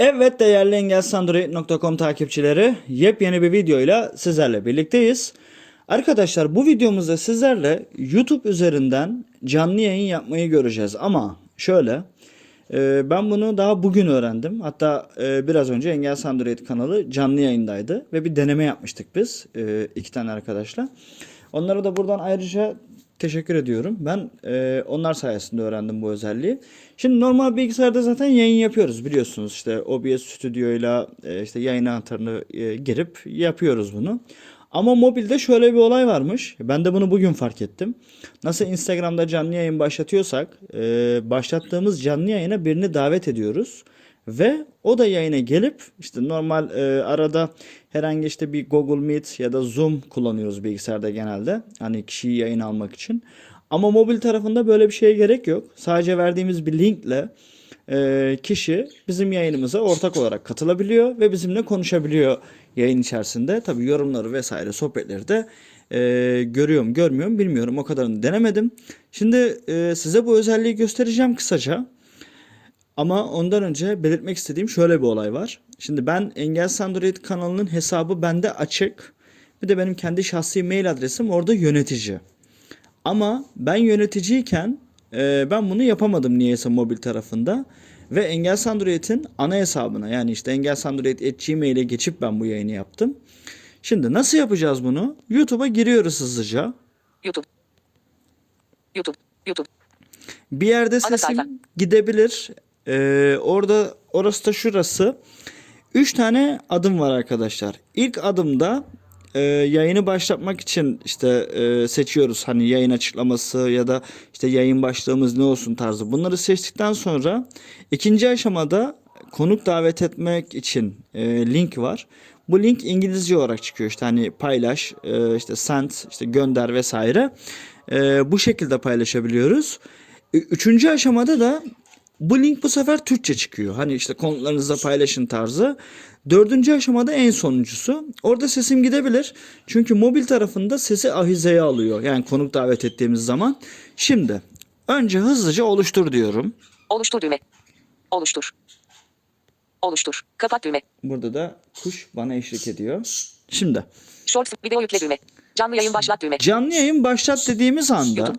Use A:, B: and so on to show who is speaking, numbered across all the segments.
A: Evet değerli engelsandroid.com takipçileri yepyeni bir videoyla sizlerle birlikteyiz. Arkadaşlar bu videomuzda sizlerle YouTube üzerinden canlı yayın yapmayı göreceğiz ama şöyle e, ben bunu daha bugün öğrendim. Hatta e, biraz önce Engels Android kanalı canlı yayındaydı ve bir deneme yapmıştık biz e, iki tane arkadaşla. Onlara da buradan ayrıca teşekkür ediyorum. Ben e, onlar sayesinde öğrendim bu özelliği. Şimdi normal bilgisayarda zaten yayın yapıyoruz biliyorsunuz. İşte OBS stüdyoyla e, işte yayın anahtarını e, girip yapıyoruz bunu. Ama mobilde şöyle bir olay varmış. Ben de bunu bugün fark ettim. Nasıl Instagram'da canlı yayın başlatıyorsak, e, başlattığımız canlı yayına birini davet ediyoruz. Ve o da yayına gelip işte normal e, arada herhangi işte bir Google Meet ya da Zoom kullanıyoruz bilgisayarda genelde. Hani kişiyi yayın almak için. Ama mobil tarafında böyle bir şeye gerek yok. Sadece verdiğimiz bir linkle e, kişi bizim yayınımıza ortak olarak katılabiliyor ve bizimle konuşabiliyor yayın içerisinde. Tabii yorumları vesaire sohbetleri de e, görüyorum görmüyorum bilmiyorum o kadarını denemedim. Şimdi e, size bu özelliği göstereceğim kısaca. Ama ondan önce belirtmek istediğim şöyle bir olay var. Şimdi ben Engels Android kanalının hesabı bende açık. Bir de benim kendi şahsi mail adresim orada yönetici. Ama ben yöneticiyken e, ben bunu yapamadım niyeyse mobil tarafında. Ve Engels Android'in ana hesabına yani işte engelsandroid.gmail'e geçip ben bu yayını yaptım. Şimdi nasıl yapacağız bunu? YouTube'a giriyoruz hızlıca.
B: YouTube. YouTube. YouTube.
A: Bir yerde sesim gidebilir. Ee, orada orası da şurası. Üç tane adım var arkadaşlar. İlk adımda e, yayını başlatmak için işte e, seçiyoruz. Hani yayın açıklaması ya da işte yayın başlığımız ne olsun tarzı. Bunları seçtikten sonra ikinci aşamada konuk davet etmek için e, link var. Bu link İngilizce olarak çıkıyor işte hani paylaş, e, işte send, işte gönder vesaire. E, bu şekilde paylaşabiliyoruz. Üçüncü aşamada da bu link bu sefer Türkçe çıkıyor. Hani işte konuklarınızla paylaşın tarzı. Dördüncü aşamada en sonuncusu. Orada sesim gidebilir. Çünkü mobil tarafında sesi ahizeye alıyor. Yani konuk davet ettiğimiz zaman. Şimdi önce hızlıca oluştur diyorum.
B: Oluştur düğme. Oluştur. Oluştur. Kapat düğme.
A: Burada da kuş bana eşlik ediyor. Şimdi
B: Shorts video yükle düğme. Canlı yayın başlat düğme.
A: canlı yayın başlat dediğimiz anda
B: YouTube.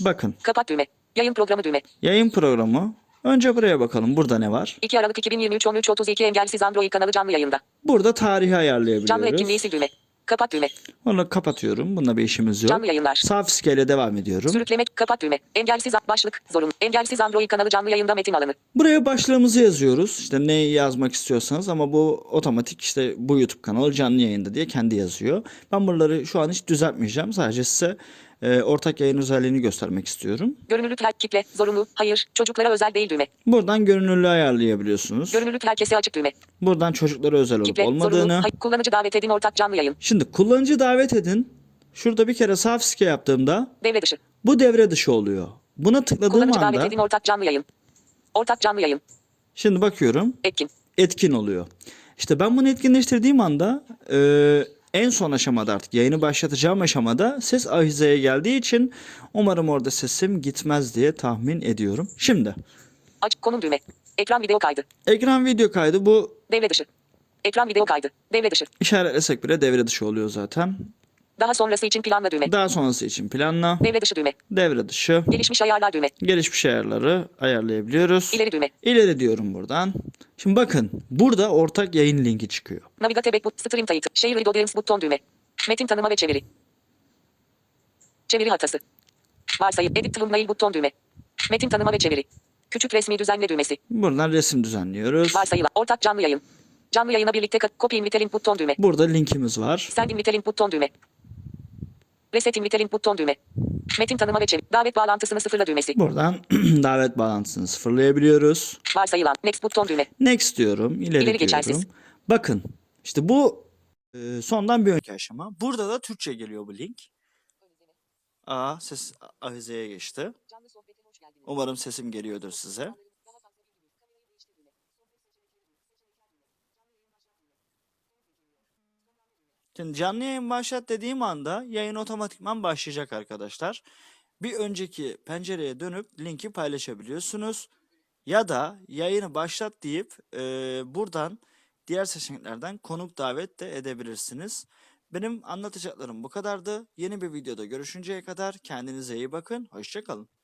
A: Bakın
B: Kapat düğme. Yayın programı düğme.
A: yayın programı. Önce buraya bakalım. Burada ne var?
B: 2 Aralık 2023 13.32 engelsiz Android kanalı canlı yayında.
A: Burada tarihi
B: Canlı
A: ayarlayabiliyoruz.
B: etkinliği sil düğme. Kapat düğme.
A: Onu kapatıyorum. Bununla bir işimiz yok.
B: Canlı yayınlar.
A: Sağ fiskeyle devam ediyorum.
B: Sürükleme kapat düğme. Engelsiz başlık zorun. Engelsiz Android kanalı canlı yayında metin alanı.
A: Buraya başlığımızı yazıyoruz. İşte ne yazmak istiyorsanız ama bu otomatik işte bu YouTube kanalı canlı yayında diye kendi yazıyor. Ben buraları şu an hiç düzeltmeyeceğim. Sadece size e, ortak yayın özelliğini göstermek istiyorum.
B: Görünürlük kitle zorunlu. Hayır. Çocuklara özel değil düğme.
A: Buradan görünürlüğü ayarlayabiliyorsunuz.
B: Görünürlük herkese açık düğme.
A: Buradan çocuklara özel olup
B: Kitle zorunlu.
A: olmadığını.
B: Hayır. Kullanıcı davet edin ortak canlı yayın.
A: Şimdi kullanıcı davet edin. Şurada bir kere sağ fiske yaptığımda
B: Devre dışı.
A: bu devre dışı oluyor. Buna tıkladığım
B: Kullanıcı davet
A: anda
B: edin ortak canlı yayın. Ortak canlı yayın.
A: şimdi bakıyorum
B: Etkin.
A: etkin oluyor. İşte ben bunu etkinleştirdiğim anda e, en son aşamada artık yayını başlatacağım aşamada ses ahizeye geldiği için umarım orada sesim gitmez diye tahmin ediyorum. Şimdi
B: Aç konum düğme. Ekran video kaydı.
A: ekran video kaydı bu
B: Devre dışı. Ekran video kaydı. Devre dışı.
A: işaretlesek bile devre dışı oluyor zaten.
B: Daha sonrası için planla düğme.
A: Daha sonrası için planla,
B: Devre dışı düğme.
A: devre dışı,
B: Gelişmiş ayarlar düğme.
A: gelişmiş ayarları ayarlayabiliyoruz.
B: İleri düğme.
A: İleri diyorum buradan. Şimdi bakın burada ortak yayın linki çıkıyor.
B: Navigate back stream title. Share video games buton düğme. Metin tanıma ve çeviri. Çeviri hatası. Varsayım edit thumbnail buton düğme. Metin tanıma ve çeviri. Küçük resmi düzenle düğmesi.
A: Buradan resim düzenliyoruz.
B: Varsayılan ortak canlı yayın. Canlı yayına birlikte kat- copy invite link buton düğme.
A: Burada linkimiz var.
B: Send invite link buton düğme. Reset invite link buton düğme. Metin tanıma ve çeviri. Davet bağlantısını sıfırla düğmesi.
A: Buradan davet bağlantısını sıfırlayabiliyoruz.
B: Varsayılan next buton düğme.
A: Next diyorum. ileri,
B: İleri
A: diyorum.
B: geçersiz.
A: Bakın işte bu e, sondan bir önceki aşama. Burada da Türkçe geliyor bu link. Aa ses ahizeye geçti. Umarım sesim geliyordur size. Şimdi canlı yayın başlat dediğim anda yayın otomatikman başlayacak arkadaşlar. Bir önceki pencereye dönüp linki paylaşabiliyorsunuz. ya da yayını başlat deyip e, buradan diğer seçeneklerden konuk davet de edebilirsiniz. Benim anlatacaklarım bu kadardı. Yeni bir videoda görüşünceye kadar kendinize iyi bakın. Hoşçakalın.